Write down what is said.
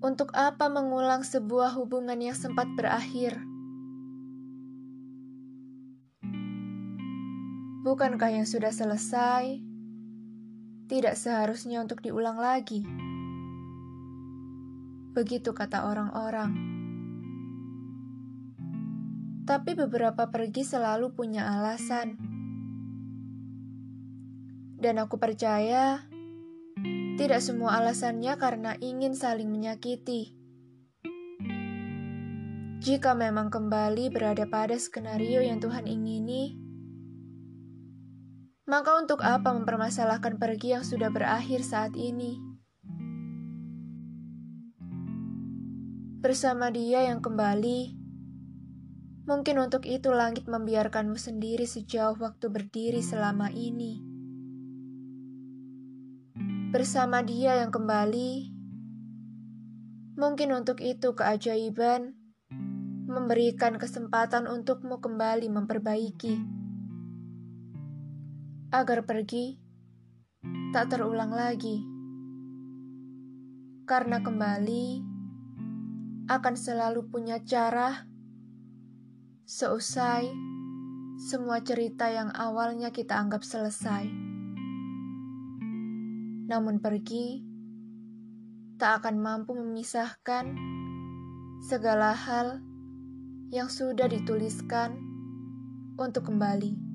untuk apa mengulang sebuah hubungan yang sempat berakhir? Bukankah yang sudah selesai tidak seharusnya untuk diulang lagi? Begitu kata orang-orang. Tapi beberapa pergi selalu punya alasan. Dan aku percaya tidak semua alasannya karena ingin saling menyakiti. Jika memang kembali berada pada skenario yang Tuhan ingini, maka untuk apa mempermasalahkan pergi yang sudah berakhir saat ini? Bersama dia yang kembali, mungkin untuk itu langit membiarkanmu sendiri sejauh waktu berdiri selama ini bersama dia yang kembali. Mungkin untuk itu keajaiban memberikan kesempatan untukmu kembali memperbaiki. Agar pergi tak terulang lagi. Karena kembali akan selalu punya cara seusai semua cerita yang awalnya kita anggap selesai namun pergi tak akan mampu memisahkan segala hal yang sudah dituliskan untuk kembali.